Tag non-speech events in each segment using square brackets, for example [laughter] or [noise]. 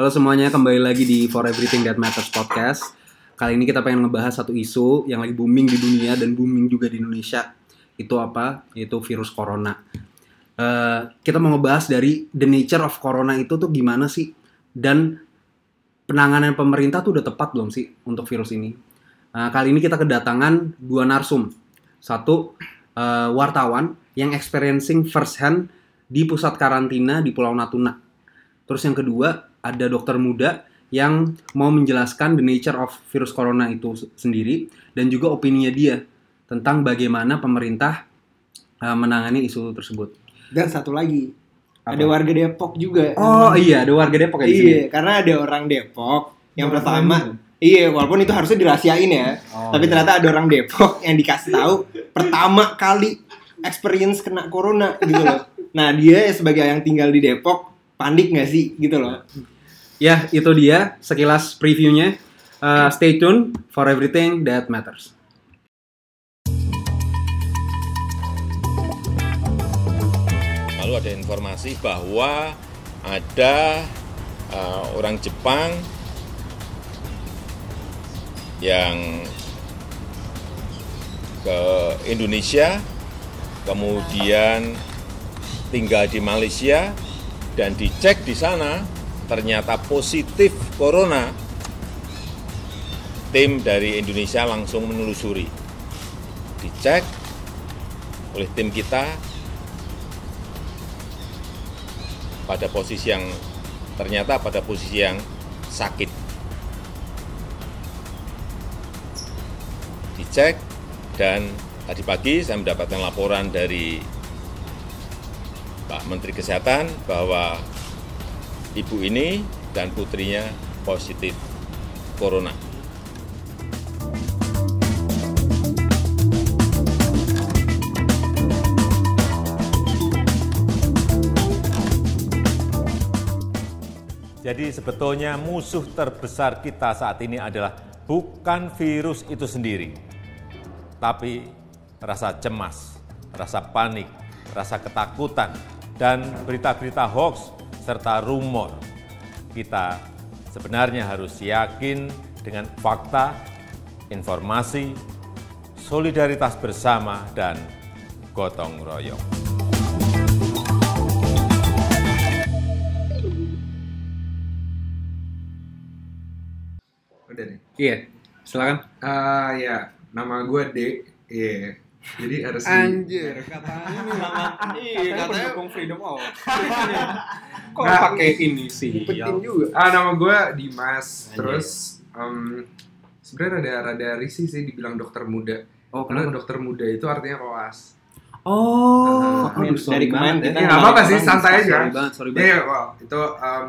Halo semuanya, kembali lagi di For Everything That Matters podcast. Kali ini kita pengen ngebahas satu isu yang lagi booming di dunia dan booming juga di Indonesia. Itu apa? Itu virus corona. Eh, kita mau ngebahas dari the nature of corona itu tuh gimana sih? Dan penanganan pemerintah tuh udah tepat belum sih untuk virus ini? Eh, kali ini kita kedatangan dua narsum. Satu eh, wartawan yang experiencing first hand di pusat karantina di Pulau Natuna. Terus yang kedua ada dokter muda yang mau menjelaskan the nature of virus corona itu sendiri dan juga opininya dia tentang bagaimana pemerintah uh, menangani isu tersebut. Dan satu lagi, Apa? ada warga Depok juga. Oh iya, ada warga Depok ya di sini. Iya, karena ada orang Depok yang Orang pertama. Iya, walaupun itu harusnya dirahasiain ya. Oh, tapi iya. ternyata ada orang Depok yang dikasih tahu pertama kali experience kena corona gitu loh. [laughs] Nah, dia sebagai yang tinggal di Depok panik nggak sih gitu loh. Ya, itu dia sekilas previewnya. Uh, stay tune for everything that matters. Lalu ada informasi bahwa ada uh, orang Jepang yang ke Indonesia, kemudian tinggal di Malaysia dan dicek di sana ternyata positif corona. Tim dari Indonesia langsung menelusuri. Dicek oleh tim kita pada posisi yang ternyata pada posisi yang sakit. Dicek dan tadi pagi saya mendapatkan laporan dari Pak Menteri Kesehatan bahwa ibu ini dan putrinya positif corona. Jadi sebetulnya musuh terbesar kita saat ini adalah bukan virus itu sendiri, tapi rasa cemas, rasa panik, rasa ketakutan, dan berita-berita hoax serta rumor. Kita sebenarnya harus yakin dengan fakta, informasi, solidaritas bersama, dan gotong royong. Udah. Iya, silakan. Ah ya, nama gue D. Iya. Jadi harus Anjir, Katanya nih nama iya katanya pendukung freedom of. Kok Nggak, pakai ini sih? Penting juga. Ah nama gue Dimas. Terus em, sebenarnya ada rada risih sih dibilang dokter muda. Oh, Karena kenapa? dokter muda itu artinya koas. Oh, Nah, aduh, sorry dari kemarin Ya ya. nggak apa-apa sih, santai aja. Sorry banget, sorry Iya, banget. wow, itu em,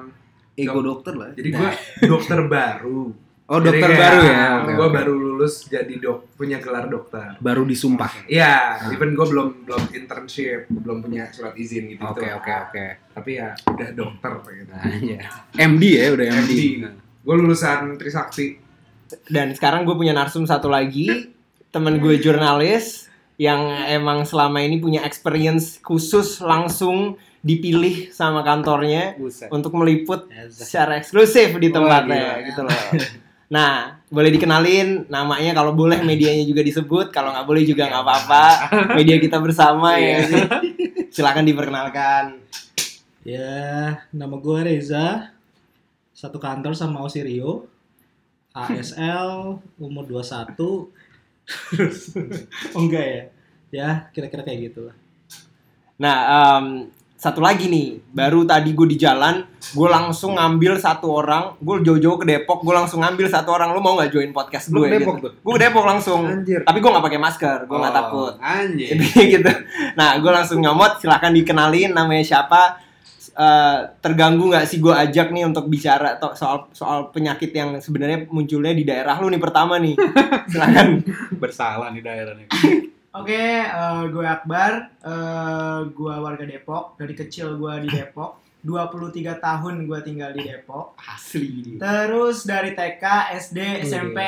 Ego dokter lah. jadi gue dokter baru. Oh, Jadi dokter kayak, baru ya. Oke, Gue oke. baru lulus jadi dok punya gelar dokter. baru disumpah. Iya, Ah. even gue belum belum internship, belum punya surat izin gitu. Oke, oke, oke. Tapi ya udah dokter gitu. Nah, iya. MD ya, udah MD. MD. Gue lulusan Trisakti. Dan sekarang gue punya narsum satu lagi, temen gue jurnalis yang emang selama ini punya experience khusus langsung dipilih sama kantornya Buset. untuk meliput secara eksklusif di tempatnya gila. gitu loh. Nah, boleh dikenalin namanya kalau boleh [laughs] medianya juga disebut, kalau nggak boleh juga nggak apa-apa. Media kita bersama ya. sih. [laughs] Silakan diperkenalkan. Ya, nama gue Reza. Satu kantor sama Osirio. ASL, umur 21. Terus, oh enggak ya? Ya, kira-kira kayak gitu lah. Nah, em, satu lagi nih, baru tadi gue di jalan, gue langsung ngambil satu orang, gue jauh-jauh ke Depok, gue langsung ngambil satu orang, lu mau nggak join podcast gue? ke Depok gitu. Gue ke Depok langsung, Anjir. tapi gue nggak pakai masker, gue nggak Oh, takut. Anjir. [laughs] Gitu. Nah, gue langsung nyomot, silahkan dikenalin namanya siapa. Eh, terganggu nggak sih gue ajak nih untuk bicara soal soal penyakit yang sebenarnya munculnya di daerah lu nih pertama nih. [laughs] Silakan. Bersalah nih daerah nih. Oke, eh, gue Akbar, eh, gue warga Depok, dari kecil gue di Depok, 23 tahun gue tinggal di Depok. Asli. Terus dari TK, SD, SMP,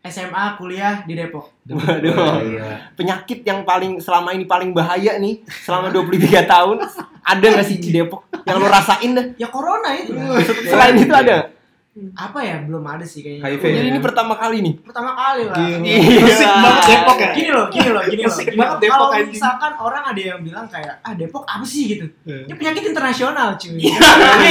SMA, kuliah di Depok. Waduh. Iya. Penyakit yang paling selama ini paling bahaya nih selama 23 tahun ada nggak sih di Depok yang lo rasain dah? Ya corona itu. Selain itu ada. Apa ya? Belum ada sih kayaknya. HIV. Jadi ini pertama kali nih. pertama kali lah. Iya. Musik banget Depok ya. Gini loh, gini loh, gini loh. Musik banget. Depok, Kalau anjing. misalkan orang ada yang bilang kayak ah Depok apa sih gitu. Iya. Ini penyakit internasional cuy. Iya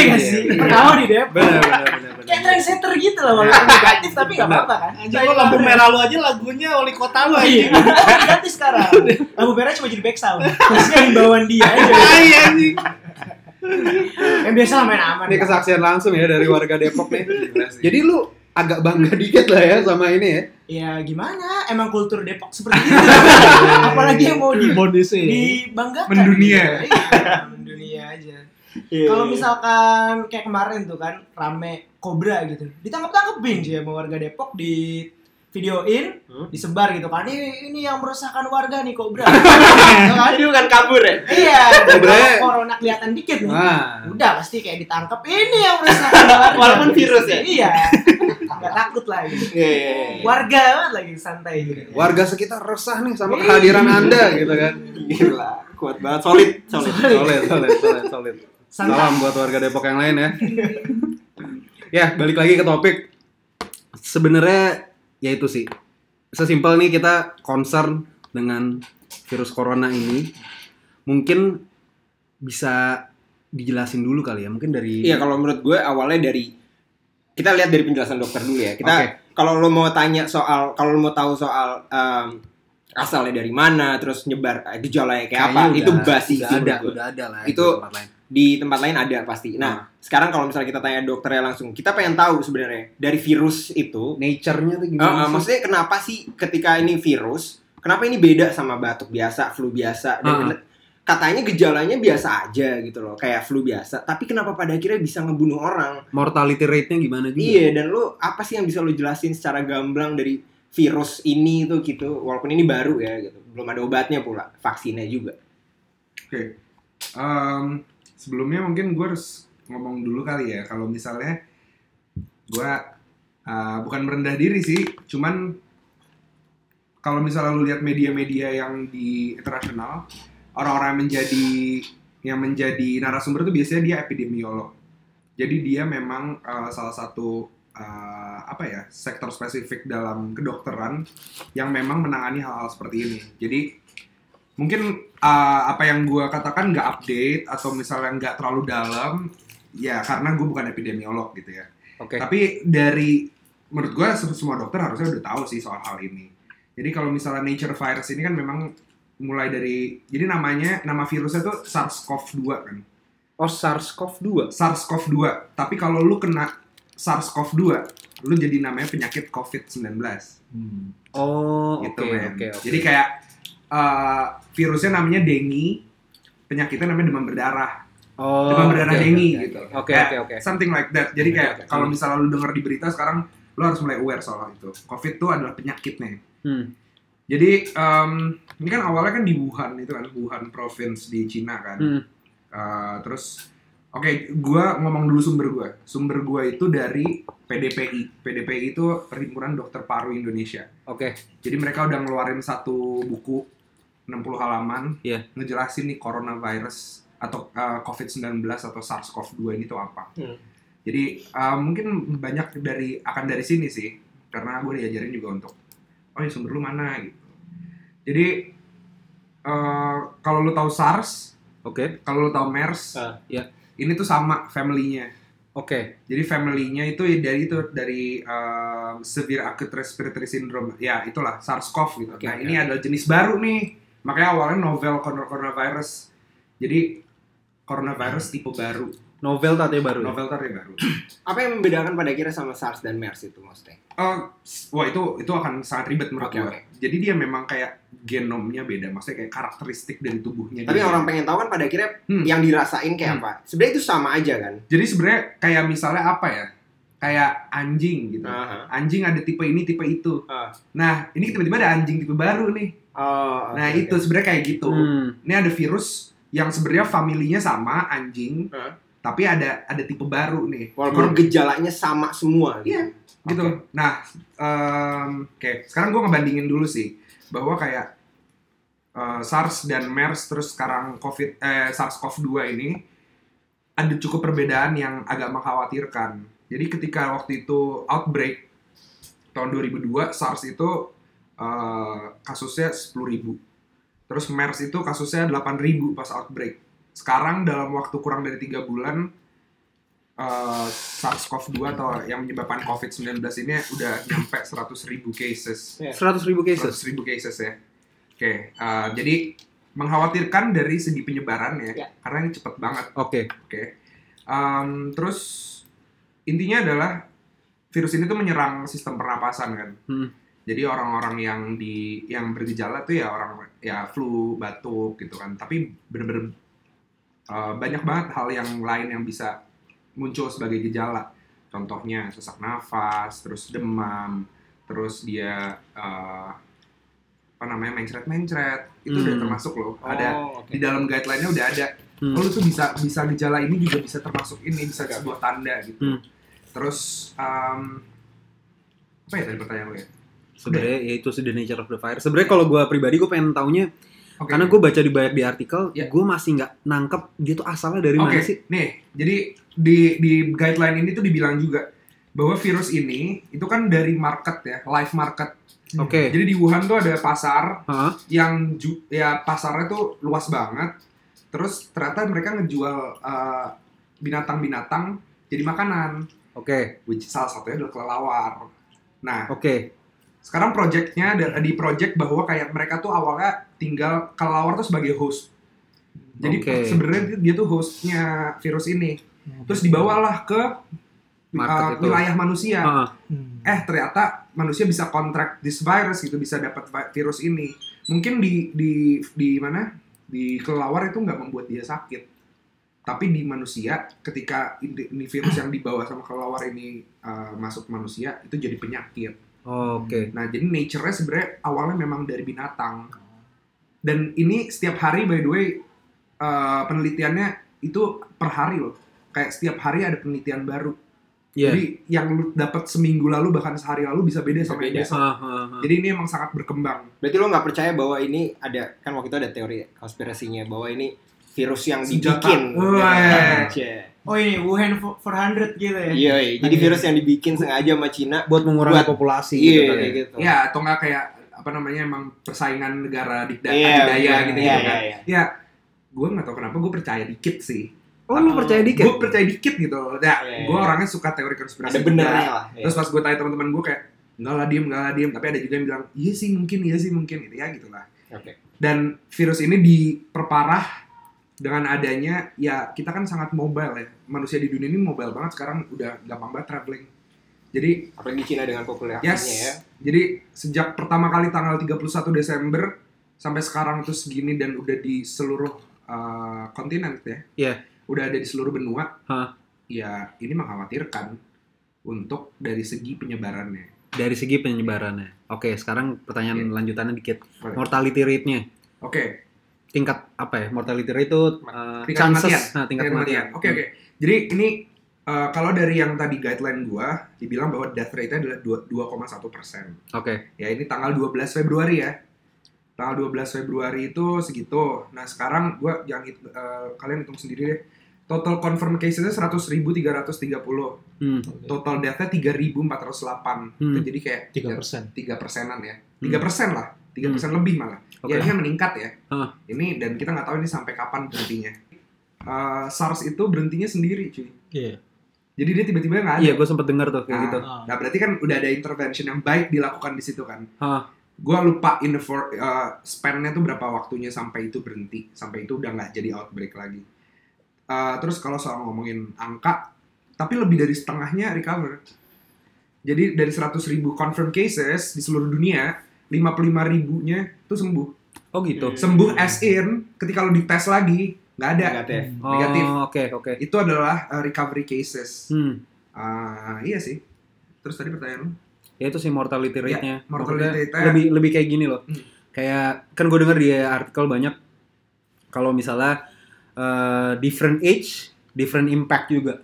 nggak sih? Pertama di Depok. Benar benar benar. Kayak trendsetter gitu loh walaupun negatif tapi nggak apa-apa kan. Anjing lu lampu merah lu aja lagunya wali kota lu Iya, anjing. ganti sekarang. Lampu merah cuma jadi back sound. Maksudnya himbauan dia aja. Iya anjing. Yang biasa lah main aman. Ini kesaksian langsung ya dari warga Depok nih. Jadi lu agak bangga dikit lah ya sama ini ya. Ya gimana? Emang kultur Depok seperti [laughs] itu. Apalagi yang mau di Modus dibanggakan. Mendunia. gitu. Iya, mendunia aja. Kalau misalkan kayak kemarin tuh kan rame kobra gitu, ditangkap-tangkepin sih sama warga Depok di videoin, Hmm? disebar gitu kan. Ini ini yang meresahkan warga nih kobra. [laughs] Gitu kan? Jadi bukan kabur ya? Iya, [laughs] kalau corona kelihatan dikit nih. Nah, Udah pasti kayak ditangkap ini yang meresahkan warga. Walaupun virus ya? Iya. [laughs] Gak takut lah gitu. Iya, iya, iya. Warga banget lagi santai gitu. warga sekitar resah nih sama kehadiran Anda gitu kan. Gila, kuat banget, solid, solid. Solid, solid, solid, solid. Salam buat warga Depok yang lain ya. ya, balik lagi ke topik. Sebenarnya ya itu sih. Sesimpel nih kita concern dengan virus corona ini. Mungkin bisa dijelasin dulu kali ya. Mungkin dari Iya, kalau menurut gue awalnya dari kita lihat dari penjelasan dokter dulu ya. Kita Oke. kalau lo mau tanya soal kalau lo mau tahu soal em, asalnya dari mana, terus nyebar eh, gejalanya kayak apa, Kayaknya itu udah- basi udah ada, gue. udah ada lah Itu- di tempat lain. Di tempat lain ada pasti. Nah, sekarang kalau misalnya kita tanya dokternya langsung, kita pengen tahu sebenarnya dari virus itu nature-nya tuh gimana eh, sih? maksudnya kenapa sih ketika ini virus, kenapa ini beda sama batuk biasa, flu biasa? Dan katanya gejalanya biasa aja gitu loh, kayak flu biasa. Tapi kenapa pada akhirnya bisa ngebunuh orang? Mortality rate-nya gimana juga? Iya, dan lu apa sih yang bisa lu jelasin secara gamblang dari virus ini tuh gitu? Walaupun ini baru ya gitu, belum ada obatnya pula, vaksinnya juga. Oke. Em, sebelumnya mungkin gue harus ngomong dulu kali ya kalau misalnya gue uh, bukan merendah diri sih, cuman kalau misalnya lu lihat media-media yang di internasional, orang-orang menjadi yang menjadi narasumber itu biasanya dia epidemiolog. Jadi dia memang uh, salah satu uh, apa ya sektor spesifik dalam kedokteran yang memang menangani hal-hal seperti ini. Jadi mungkin uh, apa yang gue katakan nggak update atau misalnya nggak terlalu dalam ya karena gue bukan epidemiolog gitu ya Oke. tapi dari menurut gue semua dokter harusnya udah tahu sih soal hal ini jadi kalau misalnya nature virus ini kan memang mulai dari jadi namanya nama virusnya tuh SARS-CoV-2 kan Oh, SARS-CoV-2. SARS-CoV-2 tapi kalau lu kena SARS-CoV-2 lu jadi namanya penyakit COVID-19 Oh, oke gitu oke men. oke. Jadi kayak uh, virusnya namanya dengue, penyakitnya namanya demam berdarah. oh, demam berdarah oke, dengue oke, gitu. Oke Kayak oke oke. Something like that. Jadi kayak oke. kalau Hmm. misalnya lu denger di berita sekarang lu harus mulai aware soal itu. Covid itu adalah penyakitnya. Hmm. Jadi em, ini kan awalnya kan di Wuhan itu kan Wuhan province di Cina kan. Hmm. Uh, terus oke, gua ngomong dulu sumber gua. Sumber gua itu dari PDPI. PDPI itu Perhimpunan Dokter Paru Indonesia. Oke. Jadi mereka udah ngeluarin satu buku 60 halaman Iya. ngejelasin nih coronavirus atau uh, COVID-19 atau SARS-CoV-2 ini tuh apa. Hmm. Jadi uh, mungkin banyak dari akan dari sini sih karena gue diajarin juga untuk oh ya sumber lu mana gitu. Jadi uh, kalau lu tahu SARS, Oke. kalau lu tahu MERS, Ah, iya. ini tuh sama family-nya. Oke. Jadi family-nya itu dari itu dari um, severe acute respiratory syndrome. Ya, itulah SARS-CoV gitu. Oke, nah, oke. ini adalah jenis baru nih. Makanya awalnya novel corona- coronavirus. Jadi coronavirus tipe baru. Novel tadi baru. ya? Novel tadi baru. [clears throat] Apa yang membedakan pada akhirnya sama SARS dan MERS itu maksudnya? Eh, wah itu itu akan sangat ribet menurut Oke, gua. oke. Jadi dia memang kayak genomnya beda, maksudnya kayak karakteristik dari tubuhnya. Tapi dia. yang orang pengen tahu kan pada akhirnya Hmm. yang dirasain kayak Hmm. apa? Sebenarnya itu sama aja kan? Jadi sebenarnya kayak misalnya apa ya? Kayak anjing gitu. Aha. Anjing ada tipe ini, tipe itu. Ah. Nah, ini tiba-tiba ada anjing tipe baru nih. Oh, Nah, oke, itu oke. sebenarnya kayak gitu. Hmm. Ini ada virus yang sebenarnya familinya sama anjing, Hah? tapi ada ada tipe baru nih. Walaupun gejalanya sama semua. gitu. Iya. gitu. Nah, em, oke. Sekarang gue ngebandingin dulu sih bahwa kayak eh, SARS dan MERS terus sekarang COVID eh, SARS-CoV-2 ini ada cukup perbedaan yang agak mengkhawatirkan. Jadi ketika waktu itu outbreak tahun 2002 SARS itu eh, kasusnya 10.000. Terus MERS itu kasusnya 8.000 pas outbreak. Sekarang dalam waktu kurang dari tiga bulan eh, SARS-CoV-2 atau yang menyebabkan COVID-19 ini udah nyampe 100.000 cases. 100 ribu cases. 100.000 cases ya. Oke, eh, jadi mengkhawatirkan dari segi penyebaran ya, Ya. karena ini cepet banget. Oke. Oke. Em, terus intinya adalah virus ini tuh menyerang sistem pernapasan kan. Hmm. Jadi orang-orang yang di yang bergejala tuh ya orang ya flu, batuk gitu kan. Tapi bener-bener uh, banyak banget hal yang lain yang bisa muncul sebagai gejala. Contohnya sesak nafas, terus demam, terus dia uh, apa namanya mencret-mencret. Itu udah Hmm. termasuk loh. Ada Oh, oke. di dalam guideline-nya udah ada. Hmm. Oh, lu tuh bisa bisa gejala ini juga bisa termasuk ini, bisa sebuah tanda gitu. Hmm. Terus um, apa ya tadi pertanyaan lu ya? Sebenarnya ya itu sih the nature of the virus. Sebenarnya kalau gue pribadi gue pengen taunya Oke. karena gue baca di banyak di artikel, Ya. gue masih nggak nangkep dia tuh asalnya dari Oke, mana sih? nih, jadi di di guideline ini tuh dibilang juga bahwa virus ini itu kan dari market ya, live market. Oke. Jadi di Wuhan tuh ada pasar Hah? yang ju- ya pasarnya tuh luas banget. Terus ternyata mereka ngejual uh, binatang-binatang jadi makanan, Oke. which salah satunya adalah kelelawar. Nah, Oke. Sekarang projectnya ada di project bahwa kayak mereka tuh awalnya tinggal kelelawar tuh sebagai host. Jadi Oke. sebenarnya dia tuh hostnya virus ini. Terus dibawalah ke Market uh, itu. wilayah manusia. Ah, Hmm. Eh ternyata manusia bisa contract this virus gitu, bisa dapat vi- virus ini. Mungkin di di di mana? Di kelelawar itu nggak membuat dia sakit. Tapi di manusia ketika ini, virus yang dibawa sama kelelawar ini uh, masuk manusia itu jadi penyakit. Oke. Nah, jadi nature-nya sebenarnya awalnya memang dari binatang. Dan ini setiap hari by the way uh, penelitiannya itu per hari loh. Kayak setiap hari ada penelitian baru. Iya. Jadi yang lu dapat seminggu lalu bahkan sehari lalu bisa beda sama yang besok. Ah, ah, ah. Jadi ini emang sangat berkembang. Berarti lo nggak percaya bahwa ini ada kan waktu itu ada teori konspirasinya bahwa ini virus yang dibikin. Wah. Cie. Oh ini Wuhan 400 gitu ya? Iya, iya. jadi virus yang dibikin sengaja sama Cina. buat mengurangi Buat- populasi Iya, gitu kan ya. kayak gitu. Ya, atau enggak kayak apa namanya emang persaingan negara dikda Iya, adidaya iya, gitu iya, kan. iya, Ya, gue nggak tahu kenapa gue percaya dikit sih. Oh, lu percaya dikit? Gue percaya dikit gitu. Ya, Iya, gue iya. orangnya suka teori konspirasi. Ada benernya lah. iya. Terus pas gue tanya teman-teman gue kayak enggak lah diem, enggak lah diem. Tapi ada juga yang bilang iya sih mungkin, iya sih mungkin. Gitu ya gitulah. Oke. Dan virus ini diperparah dengan adanya ya kita kan sangat mobile ya. Manusia di dunia ini mobile banget sekarang udah gampang banget traveling. Jadi Apalagi Cina dengan populasinya yes. ya. Jadi sejak pertama kali tanggal 31 Desember sampai sekarang itu segini dan udah di seluruh uh, kontinen ya. Iya. Udah ada di seluruh benua. Hah. Ya ini mengkhawatirkan untuk dari segi penyebarannya. Dari segi penyebarannya. Oke, sekarang pertanyaan Iya. lanjutannya dikit. Mortality rate-nya. Oke, Tingkat apa ya? Mortality rate itu uh, tingkat chances. kematian. Nah, tingkat kematian. Oke oke. Jadi ini uh, kalau dari yang tadi guideline gua dibilang bahwa death rate-nya adalah dua- 2,1 persen. Oke. Ya ini tanggal 12 Februari ya. Tanggal 12 Februari itu segitu. Nah sekarang gua jangan hit- uh, kalian hitung sendiri deh. Total confirm cases-nya 100.330. Hmm. Total death-nya 3.408. Hmm. Jadi kayak Tiga persen. tiga persenan ya. Tiga persen lah. Tiga persen lebih malah. Oke. Ya ini kan meningkat ya. Hah. Ini dan kita nggak tahu ini sampai kapan berhentinya. Uh, SARS itu berhentinya sendiri cuy. Iya. Jadi dia tiba-tiba nggak ada. Iya, gue sempet dengar tuh kayak Nah, gitu. Nah berarti kan udah ada intervention yang baik dilakukan di situ kan. Hah. Gua lupa in the for, uh, span-nya tuh berapa waktunya sampai itu berhenti, sampai itu udah nggak jadi outbreak lagi. Uh, terus kalau soal ngomongin angka, tapi lebih dari setengahnya recover. Jadi dari 100.000 ribu confirmed cases di seluruh dunia, 55 ribunya tuh sembuh. Oh gitu. Sembuh as in, ketika lo dites lagi, nggak ada. Negatif. Oh, Negatif. Oke, oke. Itu adalah uh, recovery cases. Hmm. Ah, iya sih. Terus tadi pertanyaan lu? Ya itu sih mortality Ya, rate-nya. mortality Maksudnya rate-nya- lebih lebih kayak gini loh. Hmm. Kayak kan gue denger di artikel banyak kalau misalnya eh, different age, different impact juga.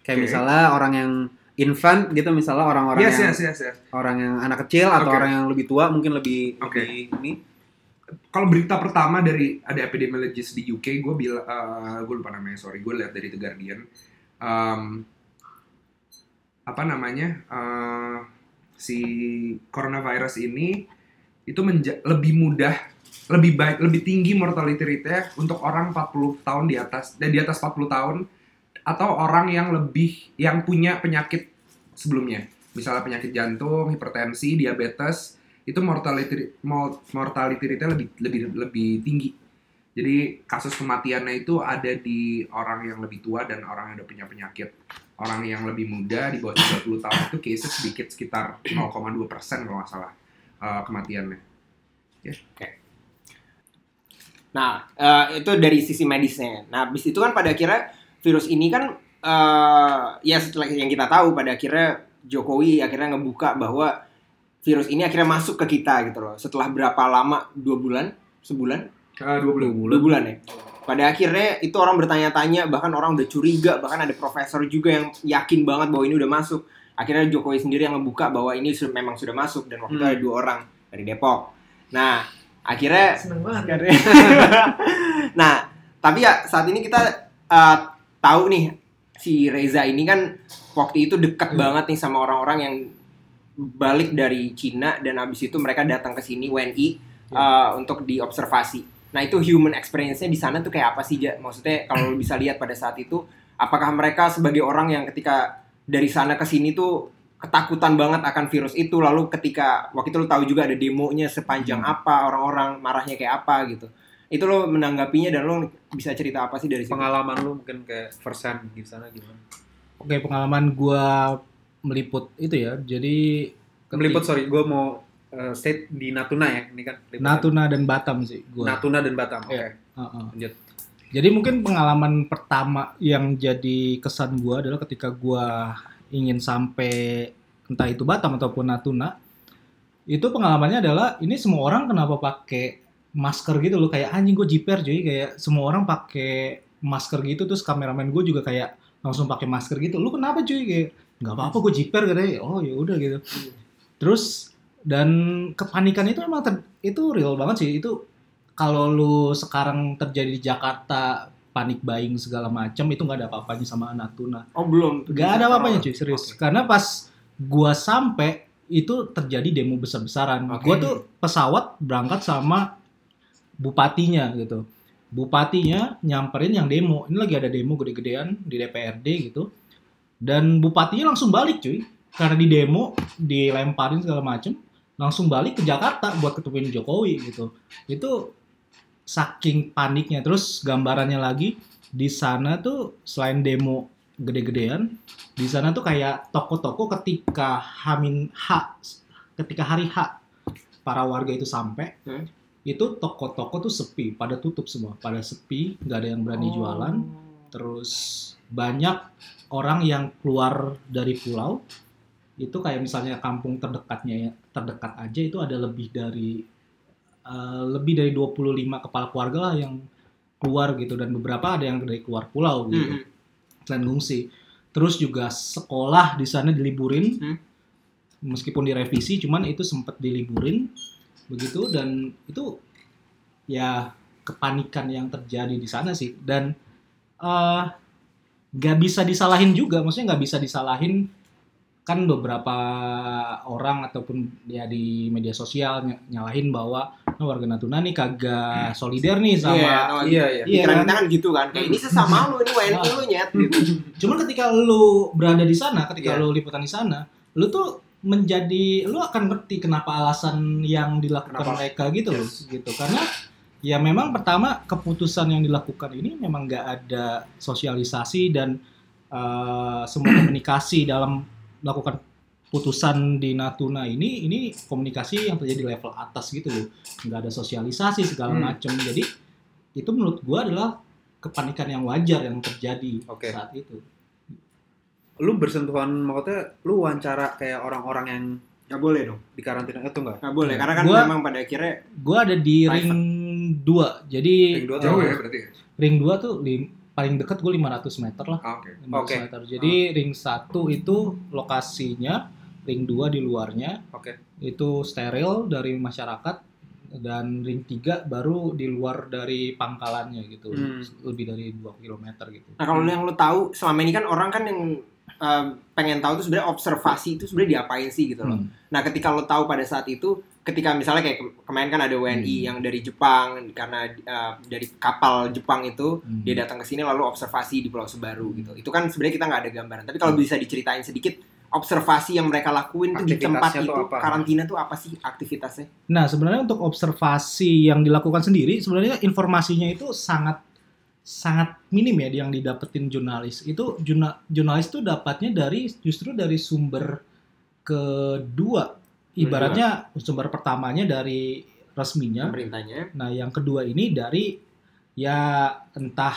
Kayak Oke. misalnya orang yang infant gitu misalnya orang-orang Yes, yang yes, yes, yes. orang yang anak kecil atau Oke. orang yang lebih tua mungkin lebih Oke. lebih ini Kalau berita pertama dari ada epidemiologist di UK, gue bilang, gue lupa namanya, sorry, gue lihat dari The Guardian. Um, apa namanya? eh, si coronavirus ini itu menja- lebih mudah, lebih baik, lebih tinggi mortality rate-nya untuk orang 40 tahun di atas dan di atas 40 tahun atau orang yang lebih yang punya penyakit sebelumnya. Misalnya penyakit jantung, hipertensi, diabetes, itu mortality mor- mortality rate-nya lebih lebih lebih tinggi. Jadi kasus kematiannya itu ada di orang yang lebih tua dan orang yang udah punya penyakit. Orang yang lebih muda di bawah 30 tahun itu cases sedikit sekitar 0,2 persen kalau nggak salah uh, kematiannya. Nah, eh, itu dari sisi medisnya. Nah, habis itu kan pada akhirnya virus ini kan eh, ya setelah yang kita tahu pada akhirnya Jokowi akhirnya ngebuka bahwa virus ini akhirnya masuk ke kita gitu loh. Setelah berapa lama? Dua bulan? Sebulan? Uh, 20 Dua bulan ya. Pada akhirnya itu orang bertanya-tanya, bahkan orang udah curiga, bahkan ada profesor juga yang yakin banget bahwa ini udah masuk. Akhirnya Jokowi sendiri yang ngebuka bahwa ini su- memang sudah masuk dan waktu itu Hmm. ada dua orang dari Depok. Nah, akhirnya Seneng banget. [laughs] nah, tapi ya saat ini kita uh, tahu nih si Reza ini kan waktu itu dekat banget nih sama orang-orang yang balik dari Cina dan abis itu mereka datang ke sini WNI uh, untuk diobservasi. Nah itu human experience-nya di sana tuh kayak apa sih, Ja? Maksudnya kalau lu bisa lihat pada saat itu, apakah mereka sebagai orang yang ketika dari sana ke sini tuh ketakutan banget akan virus itu, lalu ketika waktu itu lu tahu juga ada demonya sepanjang apa, orang-orang marahnya kayak apa gitu. Itu lo menanggapinya dan lo bisa cerita apa sih dari situ? pengalaman lu mungkin kayak first hand di sana gimana? Oke, pengalaman gua meliput itu ya. Jadi ketik- Meliput sorry, gue mau uh, state di Natuna ya, ini kan. liputan. Natuna dan Batam sih gua. Natuna dan Batam. Oke. Iya. Heeh. Lanjut. Jadi mungkin pengalaman pertama yang jadi kesan gua adalah ketika gua ingin sampai entah itu Batam ataupun Natuna, itu pengalamannya adalah ini semua orang kenapa pakai masker gitu loh kayak anjing gue jiper cuy kayak semua orang pakai masker gitu terus kameramen gue juga kayak langsung pakai masker gitu lu kenapa cuy kayak nggak apa-apa gue jiper katanya oh ya udah gitu terus dan kepanikan itu emang ter- itu real banget sih itu kalau lu sekarang terjadi di Jakarta panik buying segala macam itu nggak ada apa-apanya sama Natuna Oh belum. Gak ada apa-apanya cuy, serius. Karena pas gua sampai itu terjadi demo besar-besaran. Oke. Gua tuh pesawat berangkat sama bupatinya gitu. Bupatinya nyamperin yang demo. Ini lagi ada demo gede-gedean di DPRD gitu. Dan bupatinya langsung balik cuy. Karena di demo dilemparin segala macem langsung balik ke Jakarta buat ketemuin Jokowi gitu. Itu saking paniknya. Terus gambarannya lagi di sana tuh selain demo gede-gedean di sana tuh kayak toko-toko ketika Hamin H ketika hari H para warga itu sampai Hmm. Itu toko-toko tuh sepi pada tutup semua. Pada sepi nggak ada yang berani jualan. Terus banyak orang yang keluar dari pulau. Itu kayak misalnya kampung terdekatnya ya terdekat aja itu ada lebih dari eh, lebih dari 25 kepala keluarga lah yang keluar gitu. Dan beberapa ada yang dari keluar pulau gitu. Hmm. selain ngungsi. Terus juga sekolah di sana diliburin, Hmm. meskipun direvisi, cuman itu sempat diliburin begitu dan itu ya kepanikan yang terjadi di sana sih dan eh nggak bisa disalahin juga, maksudnya nggak bisa disalahin kan beberapa orang ataupun ya di media sosial ny- nyalahin bahwa "Oh, warga Natuna nih kagak solider nih sama Iya, no, Iya, iya. Iya kan? kita kan gitu kan. Kayak ini sesama lu, ini WNI lu nyet. [laughs] Gitu. Cuman ketika lu berada di sana, ketika Iya. lu liputan di sana, lu tuh menjadi lu akan ngerti kenapa alasan yang dilakukan Kenapa? mereka gitu loh, gitu. Karena ya memang pertama keputusan yang dilakukan ini memang nggak ada sosialisasi dan eh, semua [clears throat] komunikasi dalam melakukan putusan di Natuna ini ini komunikasi yang terjadi di level atas gitu loh nggak ada sosialisasi segala Hmm. macam jadi itu menurut gua adalah kepanikan yang wajar yang terjadi Oke. saat itu Lu bersentuhan maksudnya lu wawancara kayak orang-orang yang Gak boleh dong. di karantina itu enggak? Gak boleh karena kan Gua- memang pada akhirnya Gua ada di Private. ring 2. Jadi Ring dua Jauh tuh ya berarti ya? ring 2 tuh lim- paling dekat gue 500 meter lah. Ah, Oke. 500 Oke. meter. Jadi ring 1 itu lokasinya, ring 2 di luarnya. Oke. Itu steril dari masyarakat dan ring 3 baru di luar dari pangkalannya gitu. Hmm. Lebih dari 2 km gitu. Nah kalau yang lo tahu selama ini kan orang kan yang eh, pengen tahu tuh sebenarnya observasi itu sebenarnya diapain sih gitu loh. Hmm. Nah ketika lo tahu pada saat itu, ketika misalnya kayak ke- kemarin kan ada WNI Hmm. yang dari Jepang karena eh, dari kapal Jepang itu Hmm. dia datang ke sini lalu observasi di Pulau Sebaru gitu. Itu kan sebenarnya kita nggak ada gambaran. Tapi kalau bisa diceritain sedikit observasi yang mereka lakuin tuh di tempat itu apa? karantina tuh apa sih aktivitasnya? Nah, sebenarnya untuk observasi yang dilakukan sendiri, sebenarnya informasinya itu sangat sangat minim ya yang didapetin jurnalis. Itu jurna- jurnalis itu dapatnya dari justru dari sumber kedua. Ibaratnya sumber pertamanya dari resminya. Pemerintahnya. Nah, yang kedua ini dari ya entah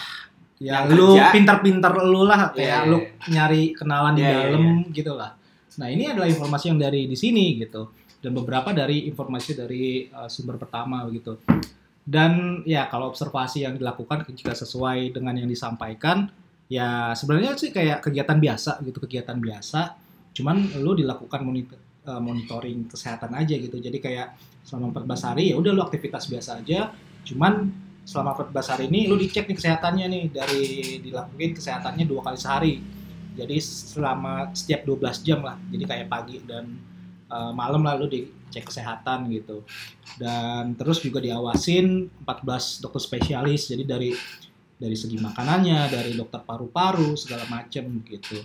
ya Yang lu kerja. pintar-pintar lu lah kayak Iya, lu iya. nyari kenalan di Iya, iya, dalam gitu lah. Nah, ini adalah informasi yang dari di sini gitu. Dan beberapa dari informasi dari uh, sumber pertama gitu. Dan ya kalau observasi yang dilakukan jika sesuai dengan yang disampaikan ya sebenarnya sih kayak kegiatan biasa gitu, kegiatan biasa. Cuman lu dilakukan monitor, uh, monitoring kesehatan aja gitu. Jadi kayak selama 14 hari ya udah lu aktivitas biasa aja. Cuman selama 14 hari ini lu dicek nih kesehatannya nih dari dilakuin kesehatannya dua kali sehari. Jadi selama setiap 12 jam lah. Jadi kayak pagi dan uh, malam lah lu dicek kesehatan gitu. Dan terus juga diawasin 14 dokter spesialis. Jadi dari dari segi makanannya, dari dokter paru-paru segala macem gitu.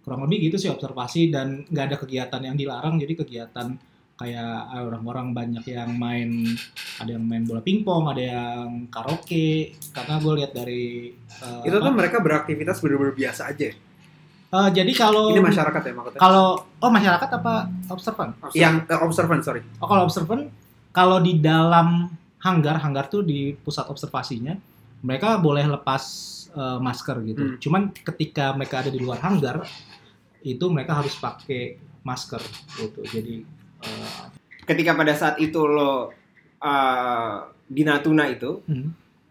Kurang lebih gitu sih observasi dan nggak ada kegiatan yang dilarang. Jadi kegiatan kayak orang-orang banyak yang main ada yang main bola pingpong, ada yang karaoke. Karena gue lihat dari uh, Itu tuh apa, mereka beraktivitas bener-bener biasa aja. Uh, jadi kalau Ini masyarakat ya maksudnya. kalau oh masyarakat apa observan? yang eh, observan sorry. Oh kalau observan kalau di dalam hanggar hanggar tuh di pusat observasinya mereka boleh lepas uh, masker gitu. Hmm. Cuman ketika mereka ada di luar hanggar itu mereka harus pakai masker gitu. Jadi uh, Ketika pada saat itu lo uh, di Natuna itu, hmm,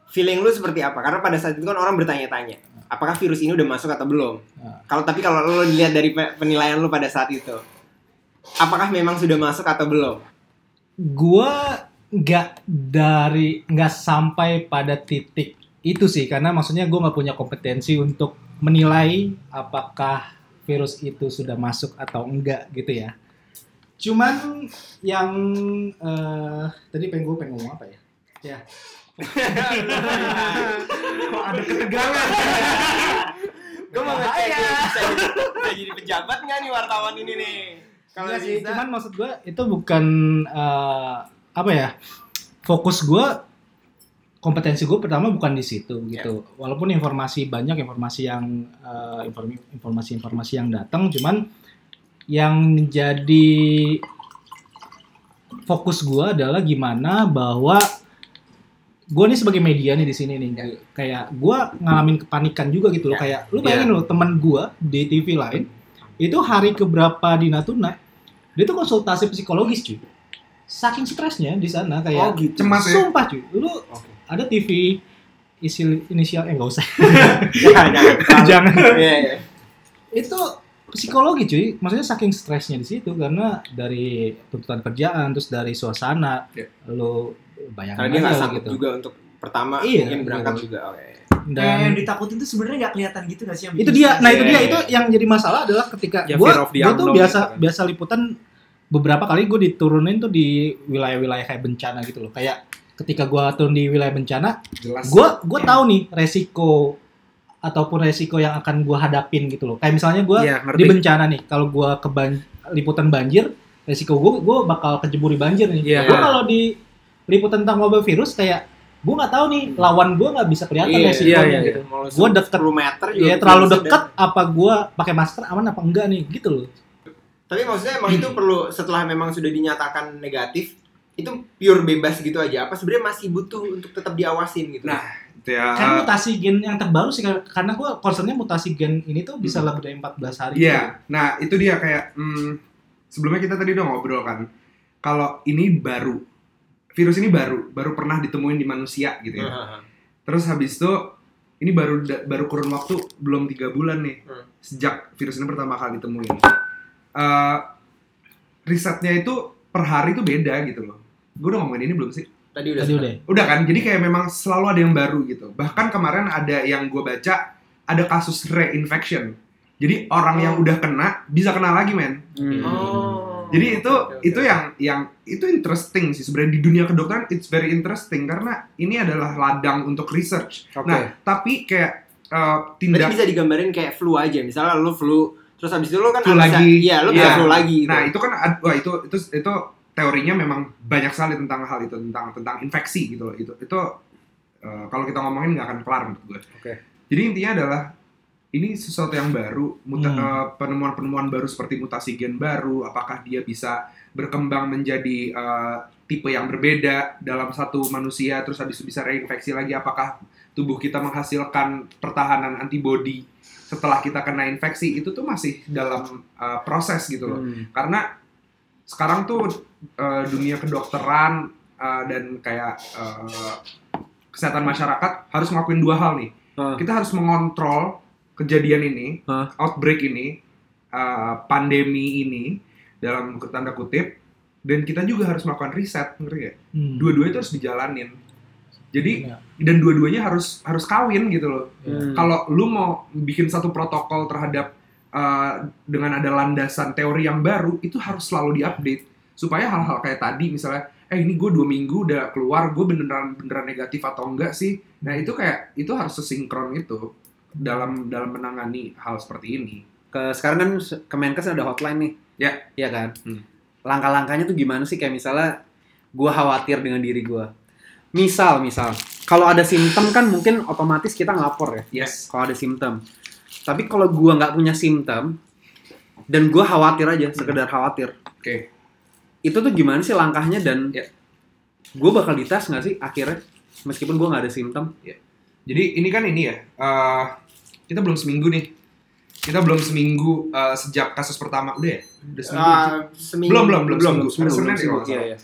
feeling lu seperti apa? Karena pada saat itu kan orang bertanya-tanya, apakah virus ini udah masuk atau belum? Nah. Kalau tapi kalau lo dilihat dari pe- penilaian lu pada saat itu, apakah memang sudah masuk atau belum? gua nggak dari nggak sampai pada titik itu sih karena maksudnya gua nggak punya kompetensi untuk menilai apakah virus itu sudah masuk atau enggak gitu ya cuman yang eh, tadi pengen gue pengen ngomong apa ya ya [laughs] kok ada ketegangan [laughs] Gue mau ngecek nih, bisa jadi, bisa jadi pejabat nggak nih wartawan ini nih? Kalau sih, cuman maksud gue itu bukan eh, apa ya fokus gue kompetensi gue pertama bukan di situ gitu. Walaupun informasi banyak informasi yang informi- informasi-informasi yang datang, cuman yang menjadi fokus gue adalah gimana bahwa gue nih sebagai media nih di sini nih kayak gue ngalamin kepanikan juga gitu loh Ya. kayak lu bayangin loh teman gue di TV lain itu hari keberapa di Natuna dia tuh konsultasi psikologis cuy saking stresnya di sana kayak Oh gitu. Cemas ya? sumpah cuy lu Oke. ada TV isi inisial eh nggak usah [laughs] Jangan, jangan. [laughs] jangan Iya, iya. itu psikologi cuy maksudnya saking stresnya di situ karena dari tuntutan kerjaan terus dari suasana Ya. lu bayangin Karena dia nggak sanggup gitu juga untuk pertama Iya, mungkin berangkat gitu. juga. Oke. Yang dan ditakutin tuh sebenarnya nggak kelihatan gitu nggak sih? yang itu dia nah itu Iya, dia iya. itu yang jadi masalah adalah ketika Ya, gua gua tuh unknown biasa gitu kan. biasa liputan beberapa kali gue diturunin tuh di wilayah-wilayah kayak bencana gitu loh kayak ketika gua turun di wilayah bencana Jelas. gue gue tahu nih resiko ataupun resiko yang akan gue hadapin gitu loh kayak misalnya gue ngerti. di bencana nih kalau gue ke ban- liputan banjir resiko gue gue bakal kejebur di banjir nih Iya. gue kalau di liputan tentang wabah virus kayak gue nggak tahu nih lawan gue nggak bisa kelihatan Iya, resikonya iya, iya. gitu lu Gua deket. 10 meter juga ya terlalu dan- dekat apa gue pakai masker aman apa enggak nih gitu loh Tapi maksudnya emang itu perlu setelah memang sudah dinyatakan negatif itu pure bebas gitu aja apa sebenarnya masih butuh untuk tetap diawasin gitu. Nah, ya. kan mutasi gen yang terbaru sih karena gue concernnya mutasi gen ini tuh bisa lebih dari 14 hari Iya, nah itu dia kayak hmm, sebelumnya kita tadi udah ngobrol kan. Kalau ini baru, virus ini baru, baru pernah ditemuin di manusia gitu ya. Hahaha. Terus habis itu ini baru baru kurun waktu belum tiga bulan nih Hmm. sejak virus ini pertama kali ditemuin. Eh, risetnya itu per hari itu beda gitu loh. Gue udah ngomongin ini belum sih? Tadi udah. Tadi udah. Udah kan, jadi kayak memang selalu ada yang baru gitu. Bahkan kemarin ada yang gue baca ada kasus reinfection. Jadi orang yang Oh. udah kena bisa kena lagi men. Hmm. Oh. Jadi itu Oke, oke, itu yang yang itu interesting sih sebenarnya di dunia kedokteran it's very interesting karena ini adalah ladang untuk research. Oke. Nah, tapi kayak uh, Berarti tindak bisa digambarin kayak flu aja. Misalnya lu flu, terus habis itu lu kan Flu bisa, lagi. Iya, lu bisa Iya. flu lagi. gitu. Nah, itu kan wah itu itu itu teorinya memang banyak sekali tentang hal itu tentang tentang infeksi gitu loh. Itu itu uh, kalau kita ngomongin nggak akan kelar menurut gue. Oke. Jadi intinya adalah ini sesuatu yang baru, muta- Hmm. uh, penemuan-penemuan baru seperti mutasi gen baru, apakah dia bisa berkembang menjadi uh, tipe yang berbeda dalam satu manusia, terus habis itu bisa reinfeksi lagi, apakah tubuh kita menghasilkan pertahanan antibodi setelah kita kena infeksi, itu tuh masih dalam uh, proses gitu loh Hmm. karena sekarang tuh uh, dunia kedokteran uh, dan kayak uh, kesehatan masyarakat harus ngelakuin dua hal nih. Ah. Kita harus mengontrol kejadian ini, Ah. outbreak ini, uh, pandemi ini dalam tanda kutip, dan kita juga harus melakukan riset, ngerti gak? Hmm. Dua-duanya itu harus dijalanin. Jadi Iya. dan dua-duanya harus harus kawin gitu loh Hmm. kalau lu mau bikin satu protokol terhadap uh, dengan ada landasan teori yang baru itu harus selalu diupdate supaya hal-hal kayak tadi misalnya eh ini gue dua minggu udah keluar gue beneran beneran negatif atau enggak sih nah itu kayak itu harus sesinkron itu dalam dalam menangani hal seperti ini ke sekarang kan Kemenkes ada hotline nih. Ya. Iya kan? Hmm. Langkah-langkahnya tuh gimana sih kayak misalnya gua khawatir dengan diri gua. Misal, misal, kalau ada simptom kan mungkin otomatis kita ngelapor ya. yes Kalau ada simptom. Tapi kalau gua nggak punya simptom dan gua khawatir aja, sekedar khawatir. oke Itu tuh gimana sih langkahnya dan Ya. gua bakal dites nggak sih akhirnya meskipun gua nggak ada simptom? jadi ini kan ini ya uh, kita belum seminggu nih kita belum seminggu uh, sejak kasus pertama udah ya udah seminggu Ah, seminggu. belum belum belum belum. seminggu, Hari ya, kalau nggak Iya, salah. iya.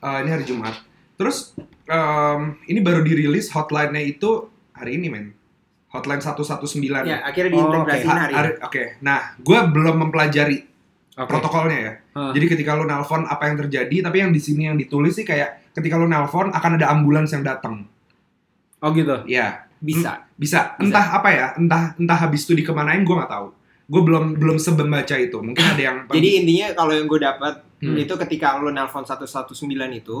Uh, ini hari Jumat. Terus um, ini baru dirilis hotline-nya itu hari ini men. Hotline 119. Ya, akhirnya Oh, diintegrasiin Ha- hari. ini. hari- Oke. Nah, gue belum mempelajari Oke. protokolnya ya. Ah. Jadi ketika lu nelpon apa yang terjadi, tapi yang di sini yang ditulis sih kayak ketika lu nelpon akan ada ambulans yang datang. Oh gitu. Ya, Bisa. bisa. Entah apa ya, entah entah habis itu dikemanain gue nggak tahu. Gue belum belum sebembaca itu. Mungkin ada yang Jadi intinya kalau yang gue dapat Hmm. itu ketika lo nelpon 119 itu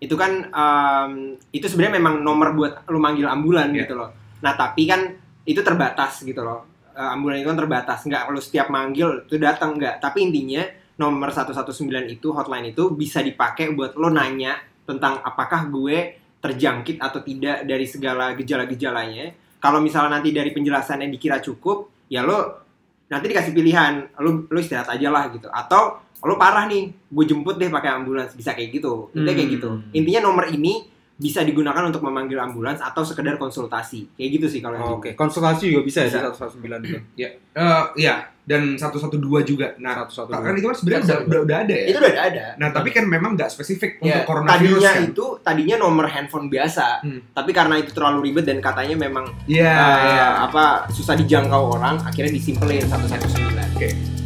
itu kan em, itu sebenarnya memang nomor buat lo manggil ambulan Iya. gitu loh. Nah tapi kan itu terbatas gitu loh. Eh, ambulan itu kan terbatas, nggak kalau setiap manggil itu datang nggak. Tapi intinya nomor 119 itu hotline itu bisa dipakai buat lo nanya tentang apakah gue terjangkit atau tidak dari segala gejala-gejalanya. Kalau misalnya nanti dari penjelasannya dikira cukup, ya lo nanti dikasih pilihan, lo lo istirahat aja lah gitu. Atau lo parah nih, gue jemput deh pakai ambulans, bisa kayak gitu. Intinya kayak Hmm. gitu. Intinya nomor ini bisa digunakan untuk memanggil ambulans atau sekedar konsultasi. Kayak gitu sih kalau yang Oh, Oke, konsultasi juga bisa, Bisa. ya di 119 itu. ya ya dan 112 juga. Nah, 112. kan itu kan sebenarnya udah, udah, udah ada ya. Itu udah ada. Nah, tapi kan memang nggak spesifik Ya, untuk coronavirus tadinya kan. itu tadinya nomor handphone biasa, Hmm. tapi karena itu terlalu ribet dan katanya memang Iya, eh, iya. apa susah dijangkau orang, akhirnya disimpelin 119. Oke.